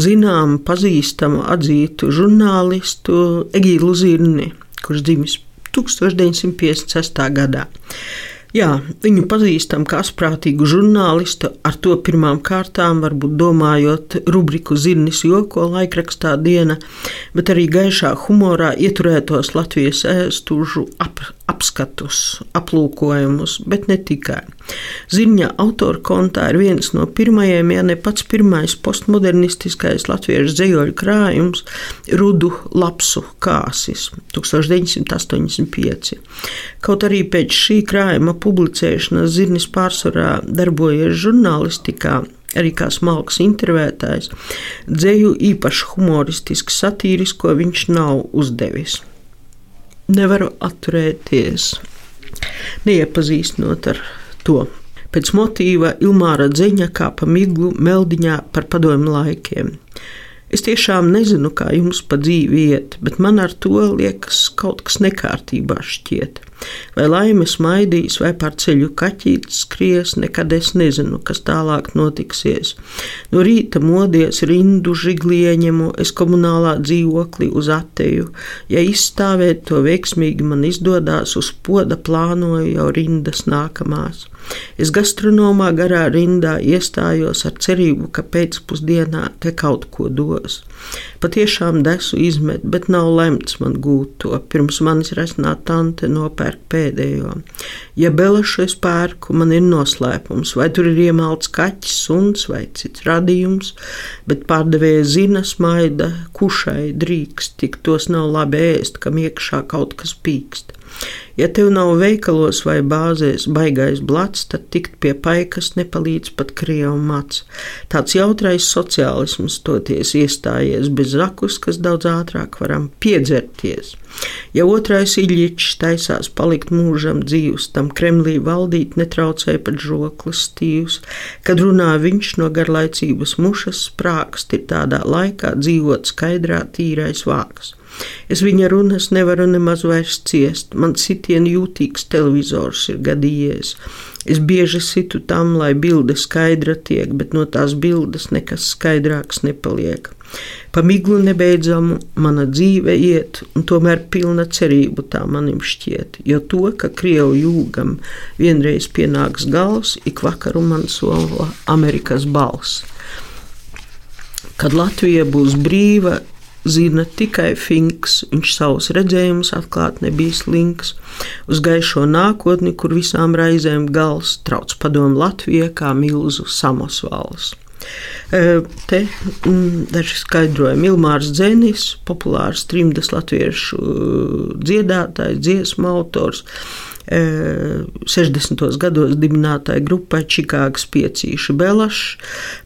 zināmu, pazīstamu, atzītu žurnālistu Egīlu Zirni, kurš dzimis 1956. gadā. Jā, viņu pazīstam kā asprātīgu žurnālistu, ar to pirmām kārtām varbūt domājot rubriku Zirnis joko laikrakstā diena, bet arī gaišā humorā ieturētos Latvijas ēstužu ap, apskatus, aplūkojumus, bet ne tikai. Ziņa autora kontā ir viens no pirmajiem, ja ne pats pirmais postmodernistiskais latviešu dzējoļu krājums - Rudu lapsu kāsis 1985. Kaut arī pēc šī krājuma publicēšanas Zirnis pārsvarā darbojies žurnālistikā, arī kā smalks intervētājs, dzēju īpaši humoristiski satīrisko viņš nav uzdevis nevaru atturēties, neiepazīstinot ar to. Pēc motīva Ilmāra Dzeņa kā pa miglu meldiņā par padomu laikiem. Es tiešām nezinu, kā jums pa dzīvi iet, bet man ar to liekas kaut kas nekārtībā šķiet. Vai laime smaidīs, vai par ceļu kaķītis skries, nekad es nezinu, kas tālāk notiksies. No rīta modies rindu žiglieņemu, es komunālā dzīvoklī uz ateju. Ja izstāvēt to veiksmīgi man izdodās, uz poda plānoju jau rindas nākamās. Es gastronomā garā rindā iestājos ar cerību, ka pēcpusdienā te kaut ko dos. Lewis. Patiešām desu izmet, bet nav lemts man gūt to. Pirms manis resnā tante nopērk pēdējo. Ja belašu es pērku, man ir noslēpums, vai tur ir iemalts kaķis, suns vai cits radījums, bet pārdevēja zina smaida, kušai drīkst, tik tos nav labi ēst, kam iekšā kaut kas pīkst. Ja tev nav veikalos vai bāzēs baigais blats, tad tikt pie paikas nepalīdz pat krievu mats. Tāds jautrais sociālisms toties iestājies bez zakus, kas daudz ātrāk varam piedzerties. Ja otrais iļičs taisās palikt mūžam dzīvs, tam Kremlī valdīt netraucēja pat žoklis stīvs, kad runā viņš no garlaicības mušas sprākst, ir tādā laikā dzīvot skaidrā tīrais vāks. Es viņa runas nevaru nemaz vairs ciest. Man sitienu jūtīgs televizors ir gadījies. Es bieži situ tam, lai bilde skaidra tiek, bet no tās bildes nekas skaidrāks nepaliek. Pa miglu nebeidzamu mana dzīve iet, un tomēr pilna cerību tā manim šķiet, jo to, ka Krievu jūgam vienreiz pienāks gals, ik vakaru man sola Amerikas balss. Kad Latvija būs brīva, zina tikai Finks. Viņš savus redzējumus atklāt nebija slinks. Uz gaišo nākotni, kur visām raizēm gals trauc padomu Latvijai kā milzu samosvals. Te mm, daži skaidrojumi. Ilmārs Dzēnis, populārs trimdas latviešu dziedātājs, dziesmu autors, 60. gados dibinātāja grupai Čikāgas piecīši Belašs,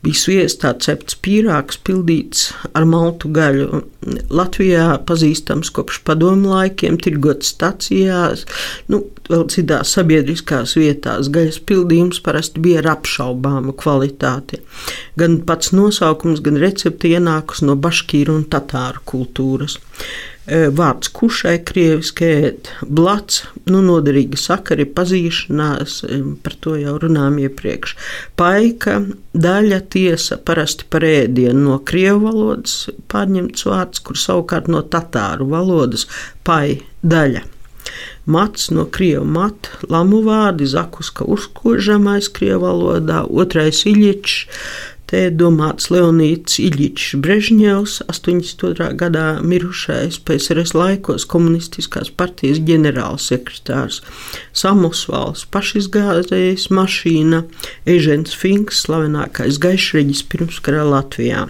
bija sviestā cepts pīrāgs pildīts ar maltu gaļu. Latvijā pazīstams kopš padomu laikiem, tirgot stacijās, nu, vēl citās sabiedriskās vietās. Gaļas pildījums parasti bija ar apšaubāmu kvalitāti. Gan pats nosaukums, gan recepte ienākus no baškīru un tatāru kultūras. Vārds kušai, krieviski ēt, blats, nu, noderīga sakari, pazīšanās, par to jau runājām iepriekš. Paika, daļa, tiesa, parasti par ēdienu no krievu valodas pārņemts vārds, kur savukārt no tatāru valodas pai, daļa. Mats no krievu mata, lamu vārdi, zakuska uzkožamais krievu valodā, otrais iļičs, Te domāts Leonīds Iļičs Brežņevs, 82. gadā mirušais PSRS laikos komunistiskās partijas ģenerālsekretārs, Samusvals, pašizgāzējs mašīna, Ežens Finks, slavenākais gaišreģis pirmskarā Latvijā.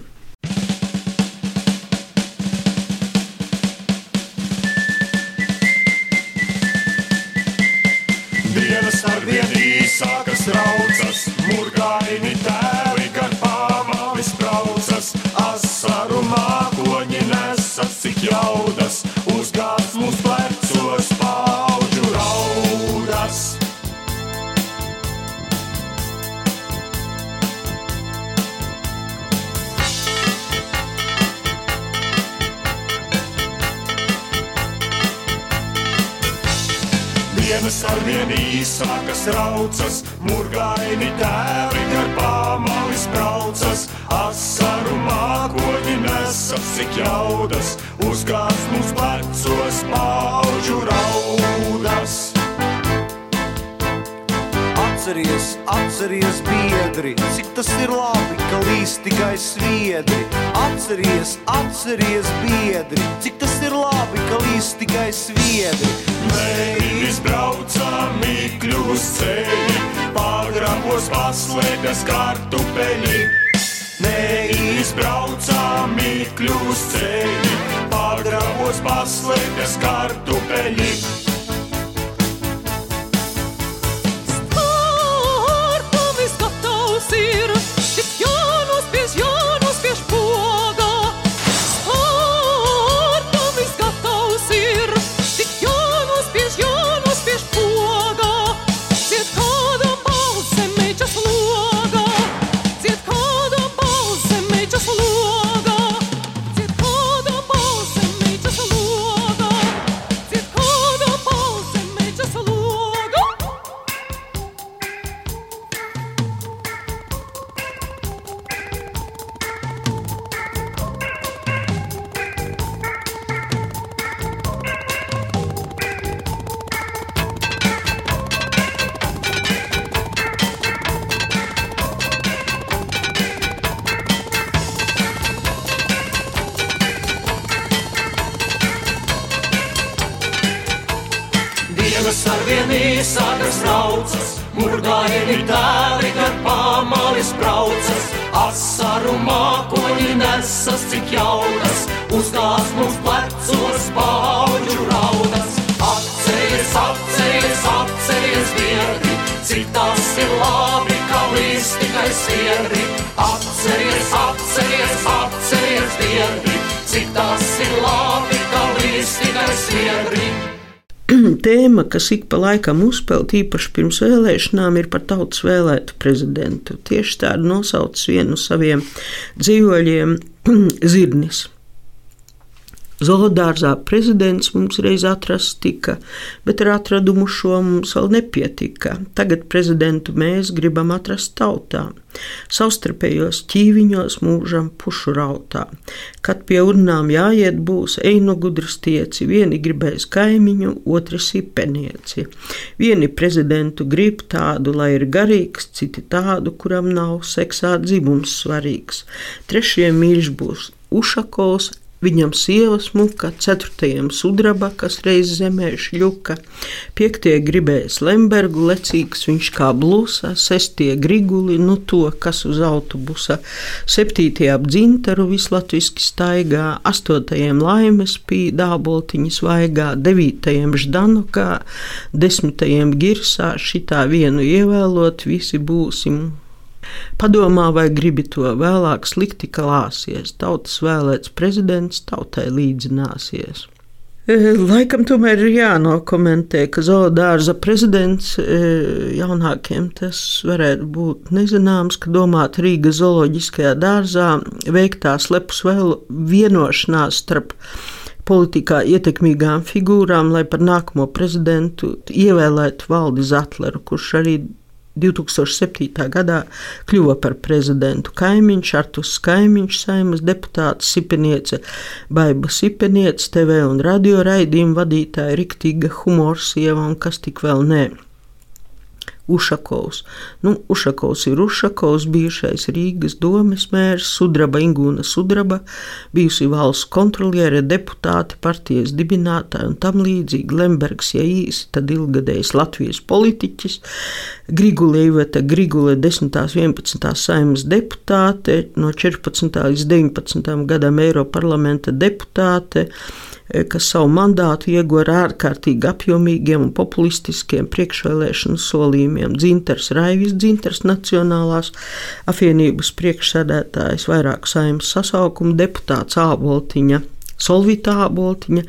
Dienas ar vien īsākas raucas, murgaini tēvi gar pāmalis braucas, asaru mākoņi nesas, cik jaudas, uzgāz mums plecos pauģu raudas. Atceries, atceries, biedri, cik tas ir labi, ka līdz tikai sviedri. Atceries, atceries, biedri, cik tas ir labi, ka līdz tikai sviedri. Mēs braucam mīkļus ceļi, pagrabos paslēpjas kartupeļi. Neizbraucām mīkļus ceļi, pagrabos paslēpjas kartupeļi. Vien īsākas raucas, murgaini tēvi gar pāmalis braucas, asaru mākoņi nesas, cik jaunas, uzgās mums plecos pauģu raudas. Atceries, atceries, atceries, biedri, cik tas ir labi, ka līdz tikai sviedri. Atceries, atceries, atceries, biedri, cik tas ir labi, Tēma, kas ik pa laikam uzpeld īpaši pirms vēlēšanām, ir par tautas vēlētu prezidentu. Tieši tādu nosauc vienu no saviem dzīvoļiem - Zirnis. Zoodārzā prezidents mums reiz atrasts tika, bet ar atradumu šo mums vēl nepietika. Tagad prezidentu mēs gribam atrast tautā, savstarpējos ķīviņos mūžam pušu rautā. Kad pie urnām jāiet būs, ej no gudras tieci, vieni gribēs kaimiņu, otri sipenieci. Vieni prezidentu grib tādu, lai ir garīgs, citi tādu, kuram nav seksā dzimums svarīgs. Trešie mīļš būs Ušakovs, Viņam sieva smuka, ceturtajam sudraba, kas reiz zemē šļuka, piektie gribēs Lembergu lecīgs, viņš kā blusa, sestie griguli, nu to, kas uz autobusa, septītie ap dzintaru vislatviski staigā, astotajiem laimes pī dāboltiņa svaigā, devītajiem ždanukā, desmitajiem girsā, šitā vienu ievēlot, visi būsim Padomā, vai gribi to vēlāk slikti klāsies, tautas vēlēts prezidents tautai līdzināsies. E, laikam tomēr ir jānokomentē, ka zoodārza prezidents e, jaunākiem tas varētu būt nezināms, ka domāt Rīgas zooloģiskajā dārzā veiktā slepus vēl vienošanās starp politikā ietekmīgām figūrām, lai par nākamo prezidentu ievēlētu Valdi Zatleru, kurš arī 2007. gadā kļuva par prezidentu kaimiņš, Artus Kaimiņš, saimas deputāts, Sipeniece, Baiba Sipeniece, TV un radio raidījuma vadītāja, riktīga humorsieva un kas tik vēl nē. Ušakovs. Nu, Ušakovs ir Ušakovs, bijušais Rīgas domes mērs, Sudraba Ingūna Sudraba, bijusi valsts kontroliere, deputāte, partijas dibinātāja un tam līdzīgi Lembergs, ja īsi, tad ilgadējs Latvijas politiķis, Grigule Iveta Grigule 10. un 11. saimas deputāte, no 14. līdz 19. gadam Eiroparlamenta deputāte, kas savu mandātu ieguva ar ārkārtīgi apjomīgiem un populistiskiem priekšvēlēšanu solījumiem. Dzinters Raivis, Dzinters Nacionālās apvienības priekšsēdētājs, vairāku saimnes sasaukumu deputāts Āboltiņa Solvītā Boltiņa,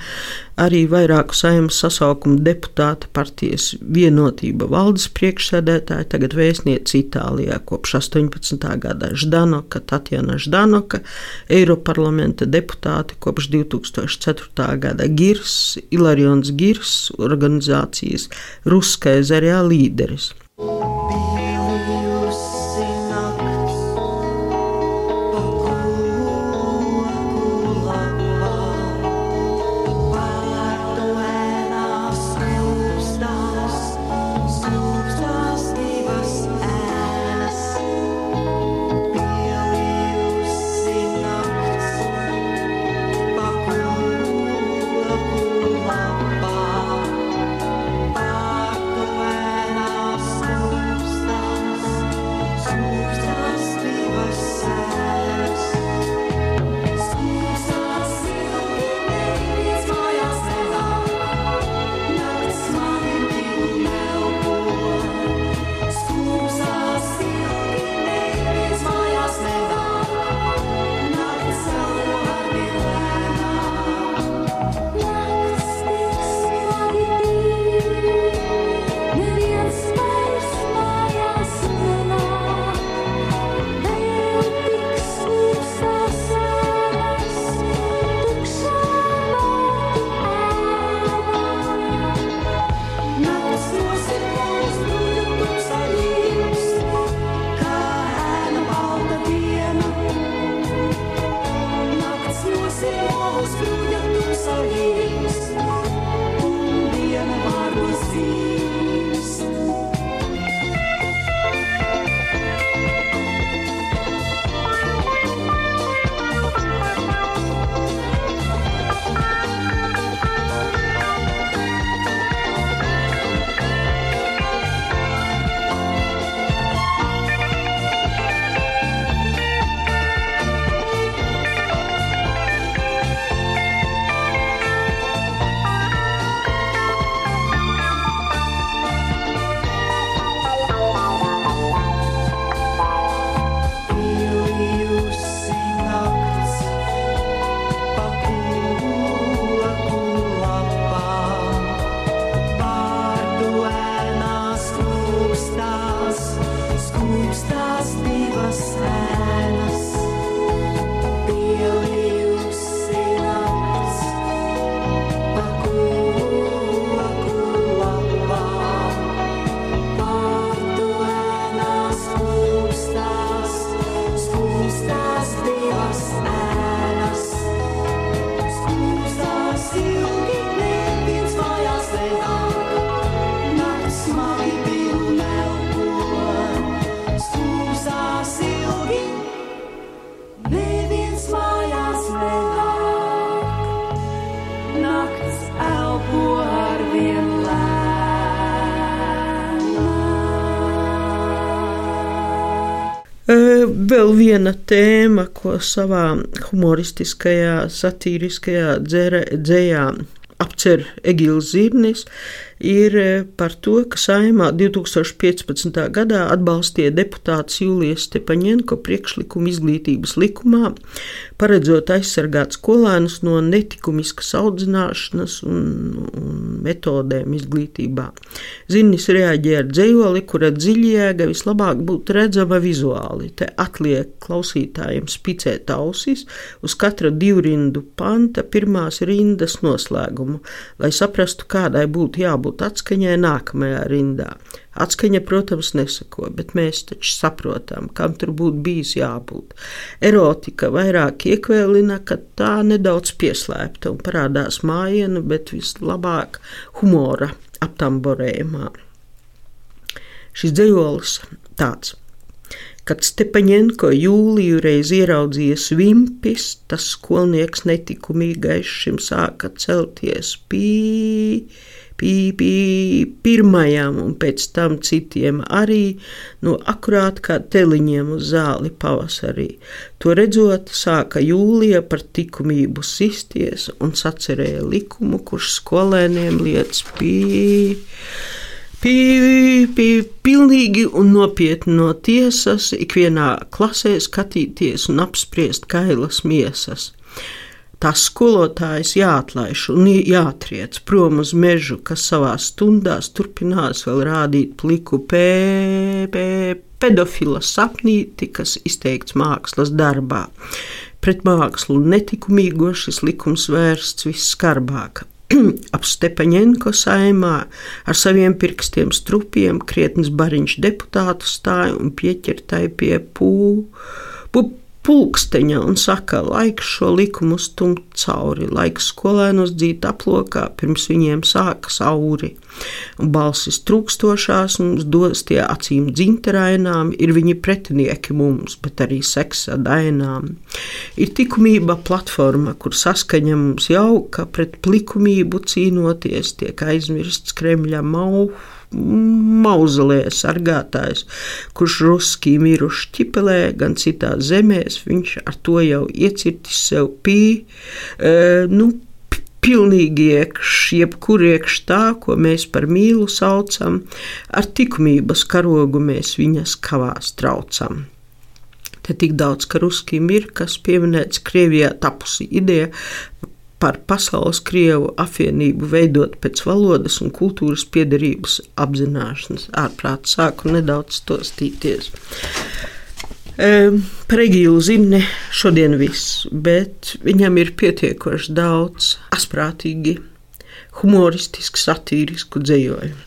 arī vairāku saimnes sasaukumu deputāta partijas vienotība valdes priekšsēdētāja, tagad vēstniece Itālijā kopš 18. gada Ždanoka, Tatjana Ždanoka, Eiroparlamenta deputāte kopš 2004. gada Girs, Ilarions Girs, organizācijas Ruskais Zarjā līderis. Vēl viena tēma, ko savā humoristiskajā, satīriskajā dzējā apcer Egīls Zirnis, ir e, par to, ka saimā 2015. gadā atbalstīja deputāts Jūlijas Stepaņenko priekšlikumu izglītības likumā, paredzot aizsargāt skolēnus no netikumiskas audzināšanas un, un metodēm izglītībā. Zinis reaģēja ar dzējoli, kura dziļjēga vislabāk būtu redzama vizuāli. Te atliek klausītājiem spicēt ausis uz katra divrindu panta pirmās rindas noslēgumu, lai saprastu, kādai būtu jābūt jābūt atskaņai nākamajā rindā. Atskaņa, protams, nesako, bet mēs taču saprotam, kam tur būtu bijis jābūt. Erotika vairāk iekvēlina, ka tā nedaudz pieslēpta un parādās mājienu, bet vislabāk humora aptamborējumā. Šis dzējolis tāds. Kad Stepaņenko jūliju reiz ieraudzīja svimpis, tas skolnieks netikumīgais šim sāka celties pīi pīpī pirmajam un pēc tam citiem arī, nu, akurāt kā teliņiem uz zāli pavasarī. To redzot, sāka jūlija par likumību sisties un sacerēja likumu, kurš skolēniem liec pīpī. Pie, pilnīgi un nopietni no tiesas, ikvienā klasē skatīties un apspriest kailas miesas. Tās skolotājs jāatlaiž un jātriec prom uz mežu, kas savā stundās turpinās vēl rādīt pliku pē, pē, pedofila sapnīti, kas izteikts mākslas darbā. Pret mākslu netikumīgo šis likums vērsts visskarbāk. ap Stepaņenko saimā ar saviem pirkstiem strupiem krietnes bariņš deputātu stāja un pieķertai pie pū, pū, pulksteņa un saka, laiks šo likumu stumt cauri, laiks skolēnos dzīt aplokā, pirms viņiem sākas auri. Un balsis trūkstošās mums dos tie acīm dzinterainām, ir viņi pretinieki mums, bet arī seksa dainām. Ir likumība platforma, kur saskaņa mums jauka, pret likumību cīnoties, tiek aizmirsts Kremļa maufu mauzolēja sargātājs, kurš ruskī miruši ķipelē, gan citās zemēs, viņš ar to jau iecirtis sev pī, e, nu, pilnīgi iekš, jebkur iekš tā, ko mēs par mīlu saucam, ar tikumības karogu mēs viņas kavās traucam. Te tik daudz, ka ruskim ir, kas pieminēts Krievijā tapusi ideja par pasaules krievu apvienību veidot pēc valodas un kultūras piederības apzināšanas. Ārprāt sāku nedaudz to stīties. E, par Egīlu Zimni šodien viss, bet viņam ir pietiekoši daudz asprātīgi, humoristiski, satīrisku dzējojumu.